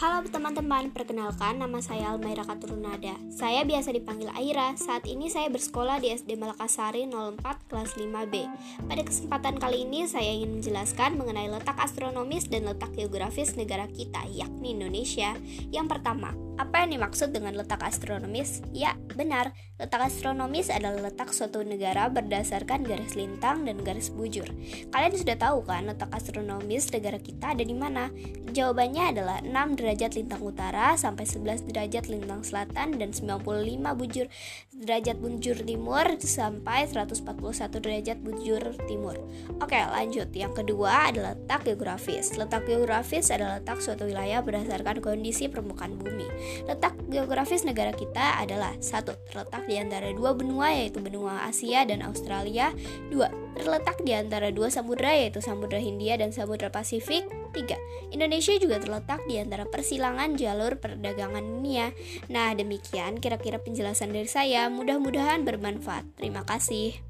Halo teman-teman, perkenalkan nama saya Almaira Katurunada. Saya biasa dipanggil Aira. Saat ini saya bersekolah di SD Malakasari 04 kelas 5B. Pada kesempatan kali ini saya ingin menjelaskan mengenai letak astronomis dan letak geografis negara kita, yakni Indonesia. Yang pertama, apa yang dimaksud dengan letak astronomis? Ya, benar. Letak astronomis adalah letak suatu negara berdasarkan garis lintang dan garis bujur. Kalian sudah tahu kan letak astronomis negara kita ada di mana? Jawabannya adalah 6 derajat lintang utara sampai 11 derajat lintang selatan dan 95 bujur derajat bujur timur sampai 141 derajat bujur timur. Oke, lanjut. Yang kedua adalah letak geografis. Letak geografis adalah letak suatu wilayah berdasarkan kondisi permukaan bumi. Letak geografis negara kita adalah satu terletak di antara dua benua yaitu benua Asia dan Australia. Dua terletak di antara dua samudra yaitu Samudra Hindia dan Samudra Pasifik. Tiga Indonesia juga terletak di antara persilangan jalur perdagangan dunia. Nah, demikian kira-kira penjelasan dari saya. Mudah-mudahan bermanfaat. Terima kasih.